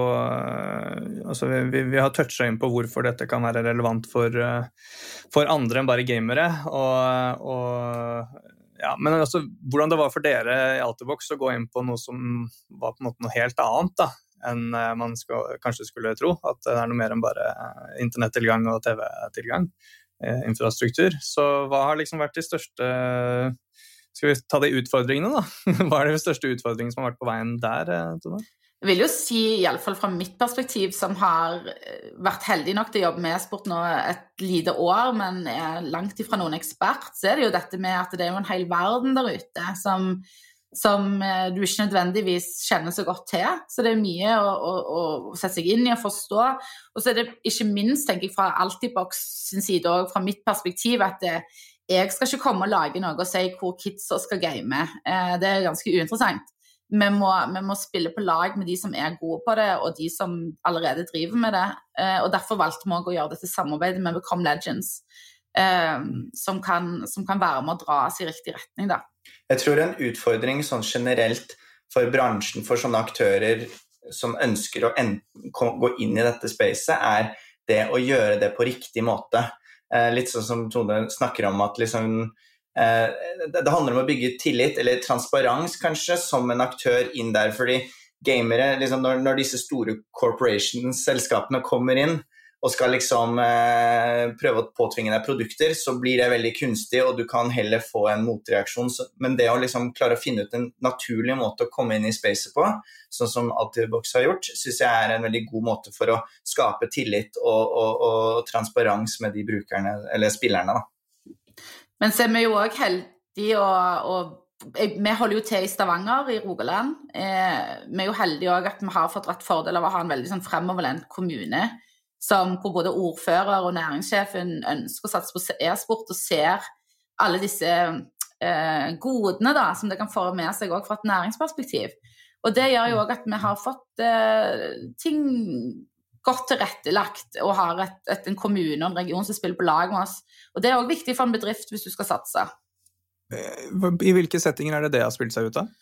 altså vi, vi, har toucha inn på hvorfor dette kan være relevant for, for andre enn bare gamere. Og, og, ja, men altså, hvordan det var for dere i Altibox å gå inn på noe som var på en måte noe helt annet da, enn man skal, kanskje skulle tro. At det er noe mer enn bare internettilgang og TV-tilgang. Eh, infrastruktur. Så hva har liksom vært de største skal vi ta de utfordringene, da? Hva er de største utfordringene som har vært på veien der? Eh, Tone? Jeg vil jo si, iallfall fra mitt perspektiv, som har eh, vært heldig nok til å jobbe med e-sport nå et lite år, men er langt ifra noen ekspert, så er det jo dette med at det er jo en hel verden der ute som, som eh, du ikke nødvendigvis kjenner så godt til. Så det er mye å, å, å sette seg inn i og forstå. Og så er det ikke minst, tenker jeg, fra Altibox sin side og fra mitt perspektiv, at det, jeg skal ikke komme og lage noe og si hvor kidsa skal game. Eh, det er ganske uinteressant. Vi må, vi må, spille på lag med de som er gode på det, og de som allerede driver med det. Eh, og Derfor valgte vi å gjøre dette samarbeidet med Become Legends, eh, som kan, som kan være med å dra oss i riktig retning. Da. Jeg tror en utfordring sånn generelt for bransjen, for sånne aktører som ønsker å gå inn i dette spacet, er det å gjøre det på riktig måte. Eh, litt sånn som Tone snakker om at liksom eh, Det handler om å bygge tillit, eller transparens kanskje, som en aktør inn der. fordi gamere, liksom når, når disse store corporations, selskapene, kommer inn, og skal liksom eh, prøve å påtvinge deg produkter, så blir det veldig kunstig, og du kan heller få en motreaksjon. Men det å liksom klare å finne ut en naturlig måte å komme inn i spacet på, sånn som Altibox har gjort, syns jeg er en veldig god måte for å skape tillit og, og, og transparens med de brukerne, eller spillerne. Da. Men så er vi jo òg heldige og, og vi holder jo til i Stavanger i Rogaland. Eh, vi er jo heldige òg at vi har fått rett fordel av å ha en veldig sånn fremoverlent kommune som, hvor både ordfører og næringssjefen ønsker å satse på e-sport og ser alle disse eh, godene da, som det kan få med seg fra et næringsperspektiv. Og det gjør jo òg at vi har fått eh, ting godt tilrettelagt og har et, et, en kommune og en region som spiller på lag med oss. Og det er òg viktig for en bedrift hvis du skal satse. Eh, I hvilke settinger er det det har spilt seg ut av?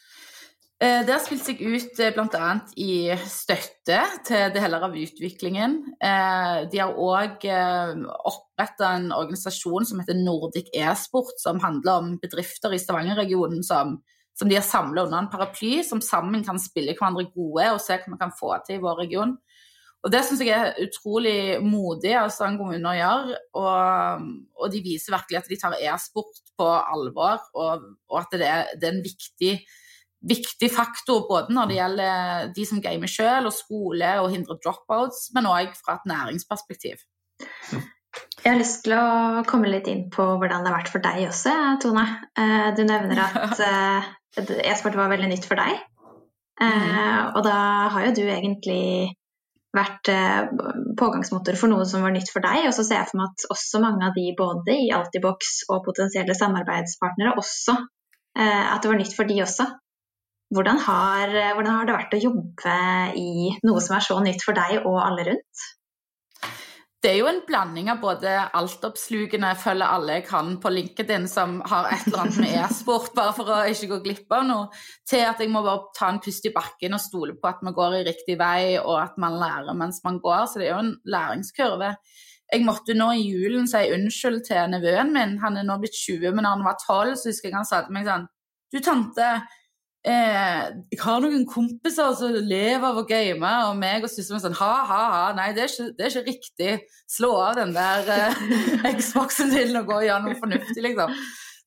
Eh, det har spilt seg ut eh, bl.a. i støtte til deler av utviklingen. Eh, de har òg oppretta en organisasjon som heter Nordic e-sport, som handler om bedrifter i Stavanger-regionen som, som, de har samla under en paraply, som sammen kan spille hverandre gode og se hva vi kan få til i vår region. Og Det syns jeg er utrolig modig av Stavanger kommune å gjøre. Og, og, de viser virkelig at de tar e-sport på alvor, og, og at det er, det er en viktig viktig faktor både når det gjelder de som gamer sjøl, og skole og hindrer dropouts, men òg fra et næringsperspektiv. Jeg har lyst til å komme litt inn på hvordan det har vært for deg også, Tone. Eh, du nevner at eh, e-sport var veldig nytt for deg. Eh, mm. Og da har jo du egentlig vært pågangsmotor for noe som var nytt for deg. Og så ser jeg for meg at også mange av de både i Altibox og potensielle samarbeidspartnere også At det var nytt for de også. Hvordan har, hvordan har, det vært å jobbe i noe som er så nytt for deg og alle rundt? Det er jo en blanding av både altoppslukende følge alle jeg kan på LinkedIn som har et eller annet med e-sport, bare for å ikke gå glipp av noe, til at jeg må bare ta en pust i bakken og stole på at vi går i riktig vei, og at man lærer mens man går. Så det er jo en læringskurve. Jeg måtte nå i julen si unnskyld til nevøen min. Han er nå blitt 20, men da han var 12, så husker jeg han sa til meg sånn Du, tante, Eh, jeg har noen kompiser som lever av å game, og meg og søsteren sånn ha, ha, ha, nei, det er ikke, det er ikke riktig. Slå av den der eh, Xboxen din og gå og gjøre noe fornuftig, liksom.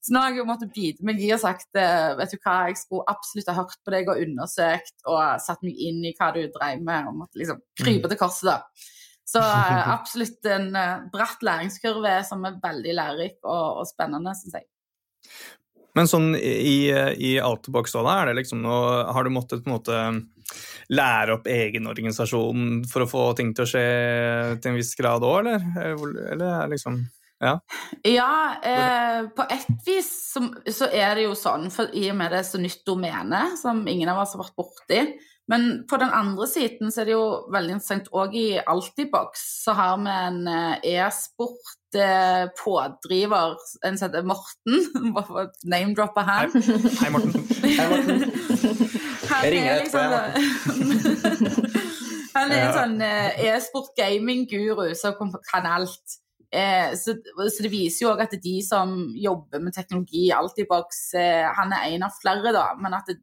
Så nå har jeg måttet bite meg i og sagt eh, vet du hva, jeg skulle absolutt ha hørt på deg og undersøkt og satt meg inn i hva du drev med, og måtte liksom krype til korset, da. Så eh, absolutt en uh, bratt læringskurve som er veldig lærerik og, og spennende, syns jeg. Men sånn i, i Outbox, da, er det liksom noe, har du måttet på en måte lære opp egen organisasjon for å få ting til å skje til en viss grad òg, eller? Eller liksom Ja, ja eh, på et vis så, så, er det jo sånn, for i og med det er så nytt domene som ingen av oss har vært borti. Men på den andre siden så er det jo veldig interessant òg i Altibox så har vi en eh, e-sport eh, pådriver, en som heter Morten. Bare name-dropper han. Hei, Hei Morten. Hei, Morten. Jeg ringer etterpå, Morten. Han er en sånn eh, e-sport gaming-guru som kan alt. Eh, så, så, det viser jo òg at de som jobber med teknologi i Altibox, eh, han er en av flere, da, men at det,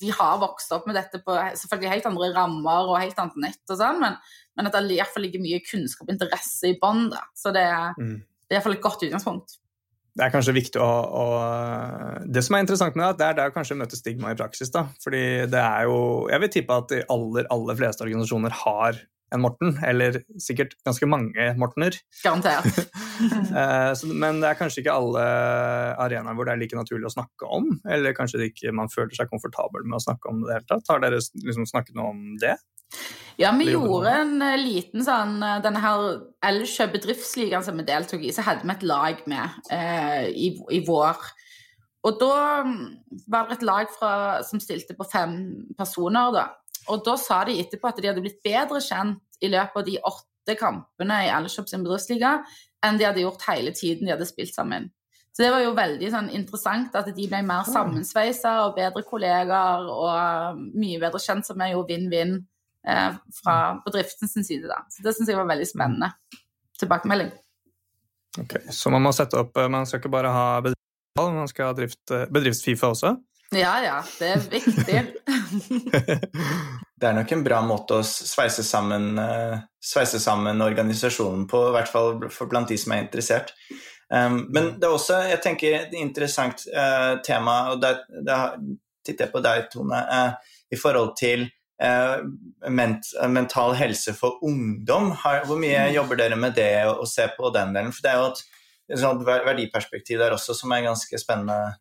de har vokst opp med dette på selvfølgelig helt andre rammer og helt annet nett og sånn, men, men at det i hvert fall ligger mye kunnskap og interesse i bånn. Så det, mm. det er iallfall et godt utgangspunkt det er kanskje viktig å, å, Det som er interessant med det, det er der kanskje møte stigma i praksis. da, fordi det er jo, Jeg vil tippe at de aller, aller fleste organisasjoner har en Morten, eller sikkert ganske mange Mortener. Garantert. Eh, men det er kanskje ikke alle arenaer hvor det er like naturlig å snakke om, eller kanskje ikke man føler seg komfortabel med å snakke om det hele tatt. Har dere liksom snakket noe om det? Ja, vi gjorde en uh, liten sånn uh, Denne her Elkjøp bedriftsligaen som vi deltok i, så hadde vi et lag med eh, i, i, vår. Og da mm, var det et lag fra, som stilte på fem personer, da. Og da sa de etterpå at de hadde blitt bedre kjent i løpet av de åtte kampene i Elkjøp sin bedriftsliga enn de hadde gjort hele tiden de hadde spilt sammen. Så det var jo veldig sånn, interessant at de ble mer sammensveisa og bedre kollegaer og mye bedre kjent, som er jo vinn-vinn eh, fra bedriftens side. Da. Så det syns jeg var veldig spennende tilbakemelding. Ok, Så man må sette opp eh, Man skal ikke bare ha bedriftsfall, man skal ha eh, bedrifts-Fifa også? Ja, ja. Det er viktig. det er nok en bra måte å sveise sammen, uh, sveise sammen organisasjonen på, i hvert fall blant de som er interessert. Um, men det er også jeg tenker, et interessant uh, tema, og der, der titter jeg på deg, Tone, uh, i forhold til uh, ment, mental helse for ungdom. Hvor mye mm. jobber dere med det og ser på den delen? For det er jo et, et sånt verdiperspektiv der også som er ganske spennende.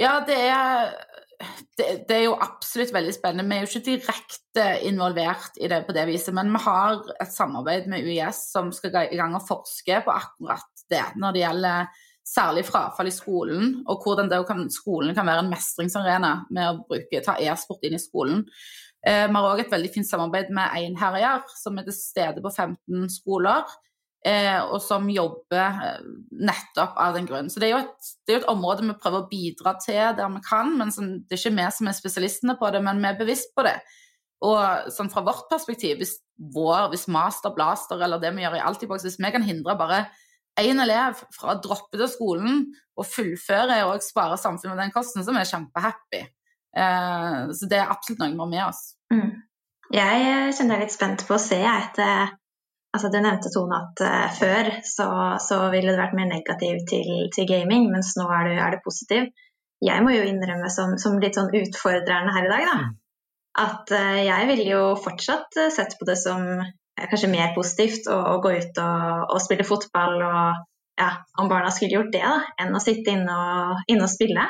Ja, det er, det, det er jo absolutt veldig spennende. Vi er jo ikke direkte involvert i det på det viset, men vi har et samarbeid med UiS som skal i gang og forske på akkurat det når det gjelder særlig frafall i skolen, og hvordan kan, skolen kan være en mestringsarena med å bruke, ta e-sport inn i skolen. Eh, vi har òg et veldig fint samarbeid med Einherjer, som er til stede på 15 skoler. Eh, og som jobber eh, nettopp av den grunn. Så det er, et, det er, jo et, område vi prøver å bidra til der vi kan. men som, Det er ikke vi som er spesialistene på det, men vi er bevisst på det. Og sånn fra vårt perspektiv, hvis, vår, hvis Master Blaster eller det vi gjør i Altibox, hvis vi kan hindre bare én elev fra å droppe til skolen og fullføre og spare samfunnet den kosten, så er vi kjempehappy. Eh, så det er absolutt noe vi har med oss. Mm. Jeg kjenner jeg er litt spent på å se etter altså Du nevnte Tone at uh, før så, så, ville det vært mer negativ til, til gaming, mens nå er du, er du, positiv. Jeg må jo innrømme som, som, litt sånn utfordrende her i dag, da. Mm. At uh, jeg ville jo fortsatt uh, sett på det som kanskje mer positivt å, å gå ut og, og, spille fotball og ja, om barna skulle gjort det, da, enn å sitte inne og, inne og spille.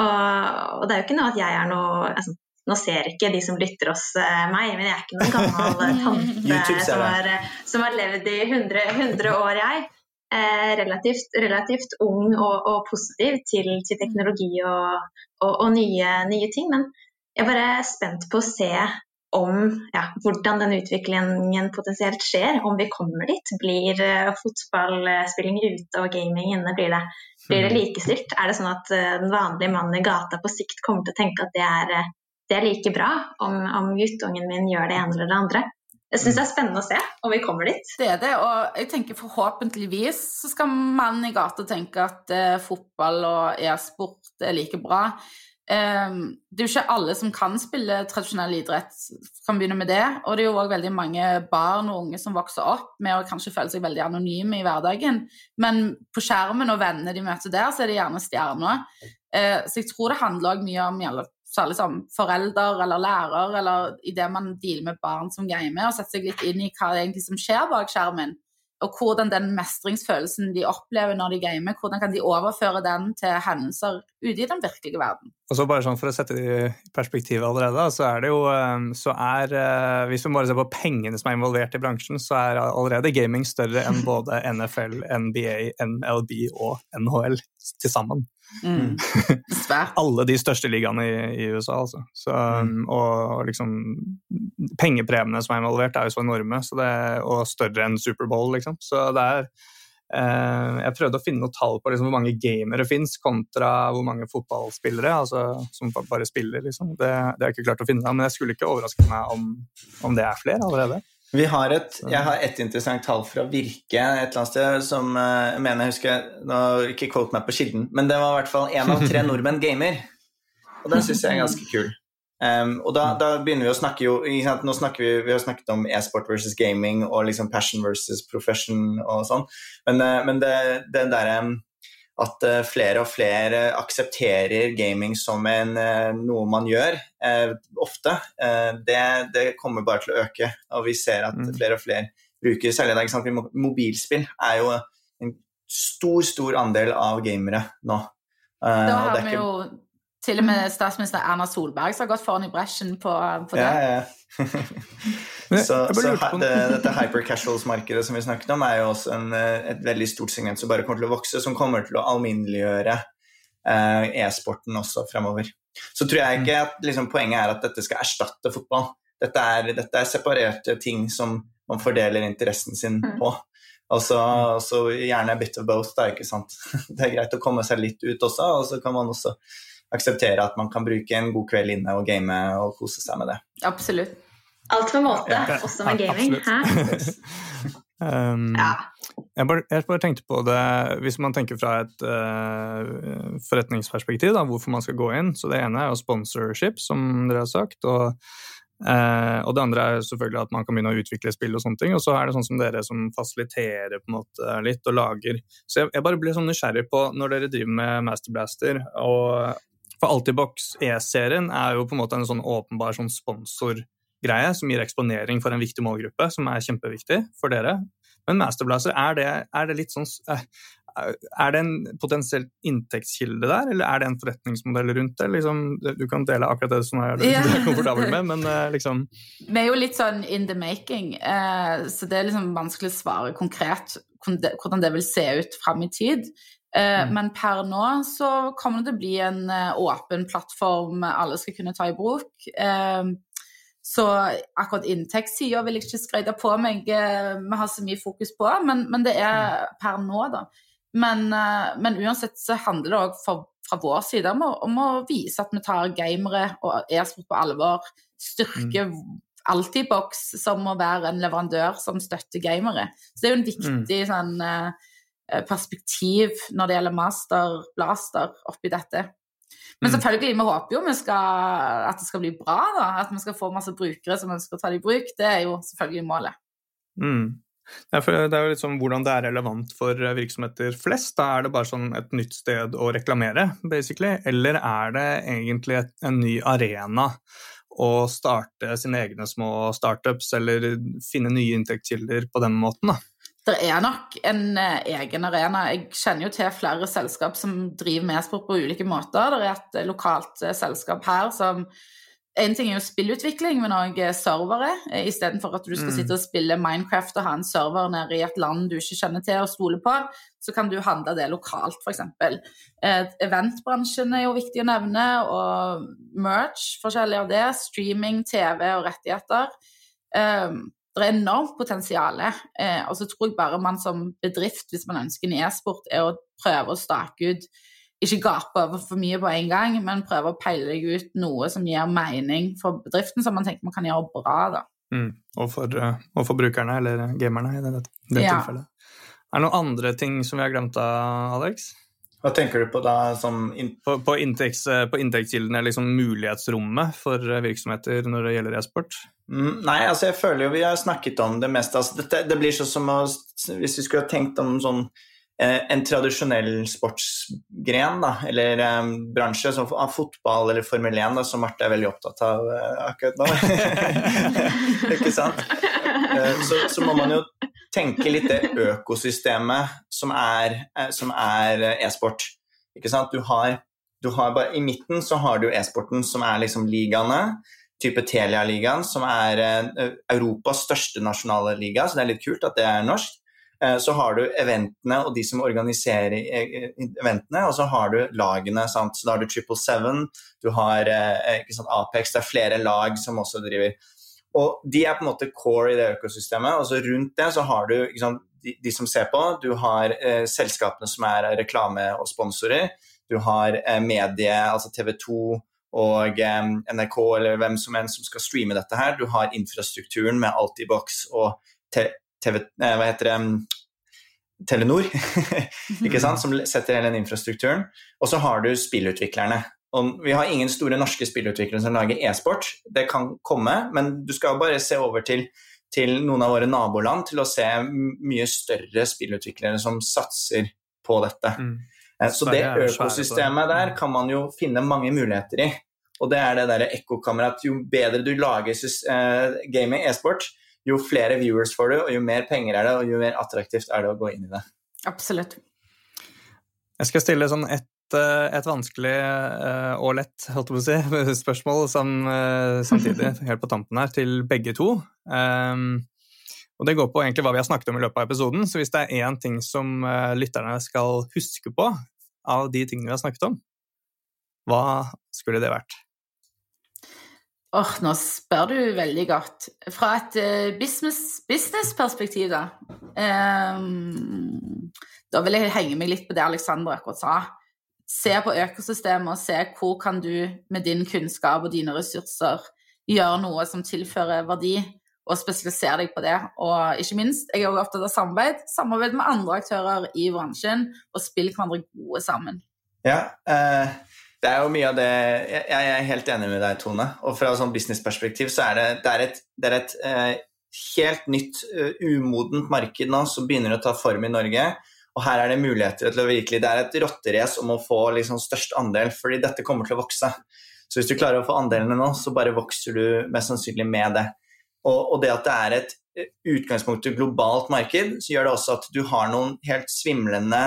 Og, og, det er jo ikke noe at jeg er noe altså, Nå ser ikke de som lytter oss eh, meg, men jeg er ikke noen gammel eh, tante som har, eh, som har, levd i 100, 100 år, jeg. Eh, relativt, relativt, ung og, og positiv til, til teknologi og, og nye, nye, ting. Men jeg er bare spent på å se om ja, hvordan den utviklingen potensielt skjer, om vi kommer dit. Blir uh, fotballspilling ute og gaming inne, blir det, blir det, hmm. likestilt? Er det sånn at uh, den vanlige mannen i gata på sikt kommer til å tenke at det er, uh, det er like bra om, om, guttungen min gjør det ene eller det andre? Jeg syns det er spennende å se om vi kommer dit. Det er det, og jeg tenker forhåpentligvis så skal mannen i gata tenke at fotball og e-sport er like bra. Eh, det er jo ikke alle som kan spille tradisjonell idrett, kan begynne med det. Og det er jo òg veldig mange barn og unge som vokser opp med å kanskje føle seg veldig anonyme i hverdagen. Men på skjermen og vennene de møter der, så er det gjerne stjerner. Eh, så jeg tror det handler òg mye om særlig som forelder eller lærer, eller i det man dealer med barn som gamer, og setter seg litt inn i hva egentlig som skjer bak skjermen. og hvordan den mestringsfølelsen de opplever når de gamer, hvordan kan de overføre den til hendelser ute i den virkelige verden. Og så bare sånn For å sette det i perspektiv allerede, så er det jo eh, så er, eh, Hvis vi bare ser på pengene som er involvert i bransjen, så er allerede gaming større enn både NFL, NBA, NLB og NHL til sammen. Mm. Alle de største ligaene i, i USA, altså. Så, mm. og liksom Pengepremiene som er involvert, er jo så enorme, så det, og større enn Superbowl, liksom. Så det er eh, Jeg prøvde å finne noe tall på liksom, hvor mange gamere fins, kontra hvor mange fotballspillere altså, som bare spiller, liksom. Det, det har jeg ikke klart å finne, men jeg skulle ikke overraske meg om, om det er flere allerede. Vi har et, jeg har et interessant tall fra Virke et eller annet sted som eh, jeg mener jeg husker nå Ikke quote meg på kilden, men det var i hvert fall én av tre nordmenn gamer. Og den syns jeg er ganske kul. Um, og da, da, begynner vi å snakke jo Nå snakker vi, vi har snakket om e-sport versus gaming og liksom passion versus profession og sånn, men, uh, men det, det derre um, at uh, flere og flere aksepterer gaming som en, uh, noe man gjør eh, ofte, det, det, kommer bare til å øke. Og vi ser at mm. flere og flere bruker særlig da, sant, Mobilspill er jo en stor, stor andel av gamere nå. da har vi jo til og med statsminister Erna Solberg som har gått foran i bresjen på, på det. Ja, ja. Så, så det, dette hyper-casuals-markedet som vi snakket om, er jo også en, eh, et veldig stort segment som bare kommer til å vokse, som kommer til å alminneliggjøre eh, e-sporten også fremover. Så tror jeg ikke at liksom, poenget er at dette skal erstatte fotball. Dette er, dette er separerte ting som man fordeler interessen sin mm. på. Og så gjerne a bit of both, da, ikke sant. Det er greit å komme seg litt ut også, og så kan man også akseptere at man kan bruke en god kveld inne og game og kose seg med det. Absolutt. Alt med måte, ja, også med gaming. um, ja. jeg, bare, jeg, bare, tenkte på det Hvis man tenker fra et uh, forretningsperspektiv, da, hvorfor man skal gå inn. Så Det ene er jo sponsorship, som dere har sagt. og Uh, og det andre er selvfølgelig at man kan begynne å utvikle spill og sånne ting. Og så er det sånn som dere som fasiliterer på en måte litt og lager. Så jeg, jeg bare blir sånn nysgjerrig på når dere driver med Masterblaster og For Altibox E-serien er jo på en måte en sånn åpenbar sånn sponsorgreie som gir eksponering for en viktig målgruppe, som er kjempeviktig for dere. Men Masterblazer, er det, er det litt sånn eh, er det en potensiell inntektskilde der, eller er det en forretningsmodell rundt det? Liksom, du kan dele akkurat det som er, yeah. du er komfortabel med, men eh, liksom Vi er jo litt sånn in the making, eh, så det er liksom vanskelig å svare konkret hvordan det vil se ut fram i tid. Mm. Men per nå så kommer det til å bli en åpen plattform alle skal kunne ta i bruk. Så akkurat inntektssida vil jeg ikke skryte på meg eh, vi har så mye fokus på, men, men det er mm. per nå, da. Men, eh, men uansett så handler det òg fra vår side om å, om å, vise at vi tar gamere og e-sport på alvor. Styrke mm. Altibox som å være en leverandør som støtter gamere. Så det er jo en viktig mm. sånn, eh, perspektiv når det gjelder Master Blaster oppi dette. Men mm. selvfølgelig, vi håper jo vi skal, at det skal bli bra, da. At vi skal få masse brukere som ønsker å ta det i bruk. Det er jo selvfølgelig målet. Mm. Det er jo litt sånn hvordan det er relevant for virksomheter flest. Da er det bare sånn et nytt sted å reklamere, basically. Eller er det egentlig en ny arena å starte sine egne små startups, eller finne nye inntektskilder på den måten, da? Det er nok en eh, egen arena. Jeg kjenner jo til flere selskap som driver med e-sport på ulike måter. Det er et eh, lokalt eh, selskap her som En ting er jo spillutvikling, men òg servere. Istedenfor at du skal mm. sitte og spille Minecraft og ha en server nede i et land du ikke kjenner til og stoler på, så kan du handle det lokalt, f.eks. Eventbransjen er jo viktig å nevne, og merch, forskjellig av det. Streaming, TV og rettigheter. Um, det er enormt potensial. Eh, og så tror jeg bare man som bedrift, hvis man ønsker en e-sport, er å prøve å stake ut Ikke gape over for mye på en gang, men prøve å peile deg ut noe som gir mening for bedriften, som man tenker man kan gjøre bra. da. Mm. Og, for, eh, og, for, brukerne, eller gamerne, i det, det ja. tilfellet. Er det noen andre ting som vi har glemt av, Alex? Hva tenker du på da? In på, på, inntekts, på inntektskildene, liksom mulighetsrommet for virksomheter når det gjelder e-sport? Mm, nei, altså jeg føler jo vi har snakket om det meste. Altså, dette, det blir sånn som å Hvis vi skulle ha tenkt om sånn eh, en tradisjonell sportsgren, da, eller eh, bransje, som fotball eller Formel 1, da, som Marte er veldig opptatt av eh, akkurat nå. Ikke sant? Eh, så, så, må man jo tenke litt det økosystemet som er, eh, som er e-sport. Ikke sant? Du har, du har bare, I midten så har du e-sporten, som er liksom ligaene. Type Telia-ligaen, som er Europas største nasjonale liga, så det er litt kult at det er norsk. Eh, så har du eventene og de som organiserer eh, eventene, og så har du lagene. Sant? Så da har du Triple Seven, du har eh, sant, Apex, det er flere lag som også driver. Og de er på en måte core i det økosystemet, og så rundt det så har du sant, de, de, som ser på, du har eh, selskapene som er reklame og sponsorer, du har eh, medie, altså TV 2 og eh, NRK eller hvem som enn som skal streame dette her, du har infrastrukturen med Altibox og TV, eh, hva heter det, Telenor, ikke sant, som setter hele den infrastrukturen. Og så har du spillutviklerne. Og vi har ingen store norske spillutviklere som lager e-sport. Det kan komme, men du skal bare se over til, til noen av våre naboland til å se mye større spillutviklere som satser på dette. Mm. Eh, så det økosystemet der kan man jo finne mange muligheter i. Og det er det derre ekkokammeret jo bedre du lager uh, gaming e-sport, jo flere viewers får du, og jo mer penger er det, og jo mer attraktivt er det å gå inn i det. Absolutt. Jeg skal stille sånn et, eh, et vanskelig eh, og lett si, spørsmål som, eh, samtidig, helt på tampen her, til begge to. Um, og Det går på egentlig hva vi har snakket om i løpet av episoden. Så hvis det er én ting som lytterne skal huske på av de tingene vi har snakket om, hva skulle det vært? Åh, oh, nå spør du veldig godt. Fra et businessperspektiv, business-perspektiv, da. Um, da vil jeg henge meg litt på det Alexander akkurat sa. Se på økosystemet og se hvor kan du med din kunnskap og dine ressurser gjøre noe som tilfører verdi, og spesialisere deg på det. Og ikke minst, jeg er også opptatt av samarbeid. Samarbeid med andre aktører i bransjen, og spill hverandre gode sammen. Ja, eh, det er jo mye av det Jeg, er helt enig med deg, Tone. Og fra sånn businessperspektiv så er det, det er et, det er et eh, helt nytt, uh, umodent marked nå som begynner å ta form i Norge. Og her er det muligheter til å virkelig Det er et rotterace om å få liksom, størst andel, fordi dette kommer til å vokse. Så hvis du klarer å få andelene nå, så bare vokser du mest sannsynlig med det. Og, og det at det er et eh, utgangspunkt til globalt marked, så gjør det også at du har noen helt svimlende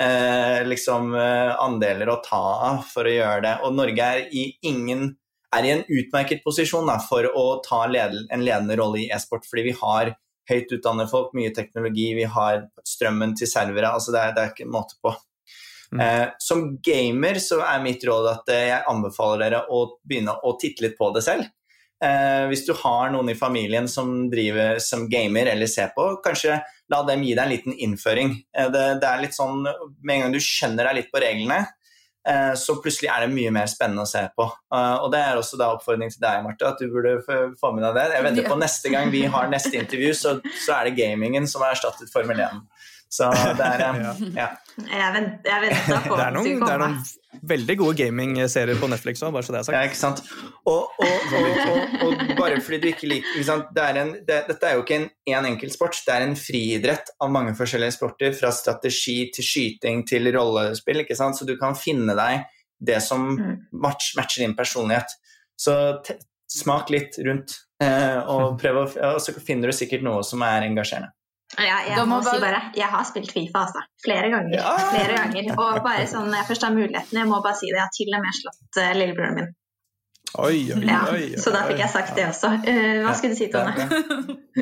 eh, liksom, eh, andeler å ta av for å gjøre det. Og Norge er i, ingen, er i en utmerket posisjon da, for å ta led, en ledende rolle i e-sport, fordi vi har høyt utdannede folk, mye teknologi, vi har strømmen til servere. altså Det er, det er ikke en måte på. Mm. Eh, som gamer så er mitt råd at eh, jeg anbefaler dere å begynne å titte litt på det selv. Eh, hvis du har noen i familien som driver som gamer eller ser på, kanskje la dem gi deg en liten innføring. Eh, det, det, er litt sånn, Med en gang du skjønner deg litt på reglene, så plutselig er det mye mer spennende å se på. Eh, og Det er også da oppfordring til deg, Marte, at du burde få med deg det. Jeg venter på Neste gang vi har neste intervju, så, så er det gamingen som har erstattet Formel 1. Så det er ja. Jeg venta på det er noen, det er noen veldig gode gamingserier på Netflix òg, bare så det er sagt. Ja, ikke sant. Og, og, og, og bare fordi du ikke liker ikke sant? Det er en, det, Dette er jo ikke en én enkelt sport, det er en friidrett av mange forskjellige sporter. Fra strategi til skyting til rollespill, ikke sant. Så du kan finne deg det som mm. match, matcher din personlighet. Så smak litt rundt, eh, og, prøv å, og så finner du sikkert noe som er engasjerende. Ja, jeg må, bare... si bare Jeg har spilt Fifa, altså. Flere ganger. Ja. Flere ganger. Og bare sånn når jeg først har muligheten, jeg må bare si det, jeg har til og med slått uh, lillebroren min. Oi, oi, ja, oi, så da fikk jeg sagt det også. Uh, hva skulle du si, Tone?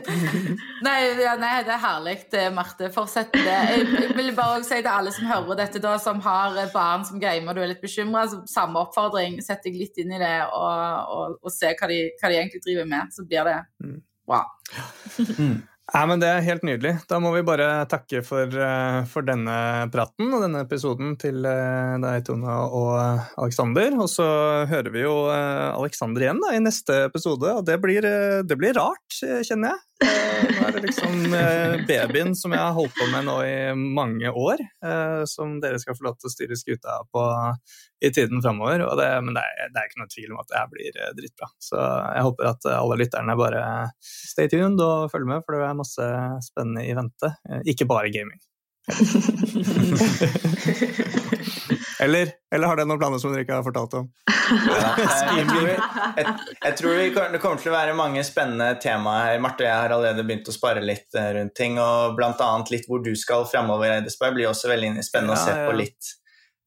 nei, ja, nei, det er herlig, Marte. Fortsett med det. Jeg, jeg vil bare si til alle som hører dette, da, som har barn som gamer du er litt bekymra, samme oppfordring. Sett deg litt inn i det og, og, og se hva de, hva de, egentlig driver med. Så blir det mm. bra. Mm. Ja, men Det er helt nydelig. Da må vi bare takke for, eh, for denne praten og denne episoden til eh, deg, Tone og Aleksander. Og så hører vi jo eh, Aleksander igjen da, i neste episode, og det blir, det blir rart, kjenner jeg. Nå er det liksom babyen som jeg har holdt på med nå i mange år, som dere skal få lov til å styre skuta på i tiden framover. Men det er, det er, ikke noe tvil om at det her blir dritbra. Så jeg håper at alle lytterne bare stay tuned og følger med, for det er masse spennende i vente. Ikke bare gaming. Eller, eller, har dere noen planer som dere ikke har fortalt om? Ja, jeg, tror, jeg, jeg, tror det kommer til å være mange spennende temaer her. Marte og jeg har allerede begynt å spare litt eh, rundt ting, og bl.a. litt hvor du skal framover. Det blir også veldig spennende å se på litt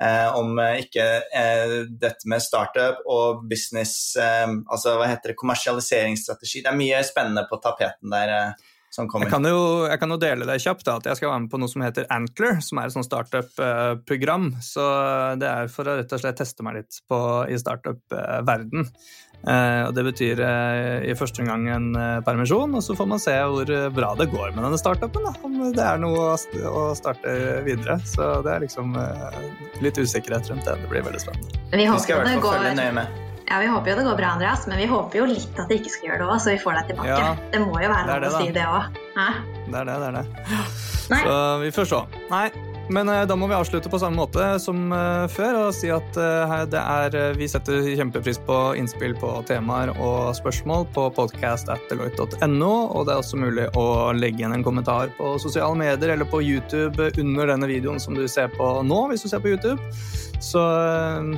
eh, om eh, ikke eh, dette med startup og business eh, Altså hva heter det, kommersialiseringsstrategi. Det er mye spennende på tapeten der. Som kommer. Jeg kan jo, jeg kan jo dele det kjapt, da, at jeg skal være med på noe som heter Antler, som er et sånt startup-program. Så det er for å rett og slett teste meg litt på, i startup-verden. Eh, og Det betyr eh, i første omgang en eh, permisjon, og så får man se hvor bra det går med denne startupen. Om det er noe å starte videre. Så det er liksom litt usikkerhet rundt det. Det blir veldig spennende. Vi, følge nøye i Ja, Vi håper jo det går bra, Andreas, men vi håper jo litt at det ikke skal gjøre det òg, så vi får deg tilbake. Ja, det må jo være lov å si det òg. Det er det, det er det. Nei. Så vi får se. Nei, men eh, da må vi avslutte på samme måte som uh, før og si at det er, vi setter kjempepris på innspill på temaer og spørsmål på podcast.deloitte.no, og det er også mulig å legge igjen en kommentar på sosiale medier eller på YouTube under denne videoen som du ser på nå, hvis du ser på YouTube så,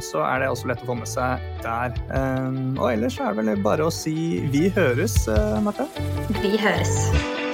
så, er det også lett å få med seg der. Og ellers er det vel bare å si vi høres, Marte? Vi høres.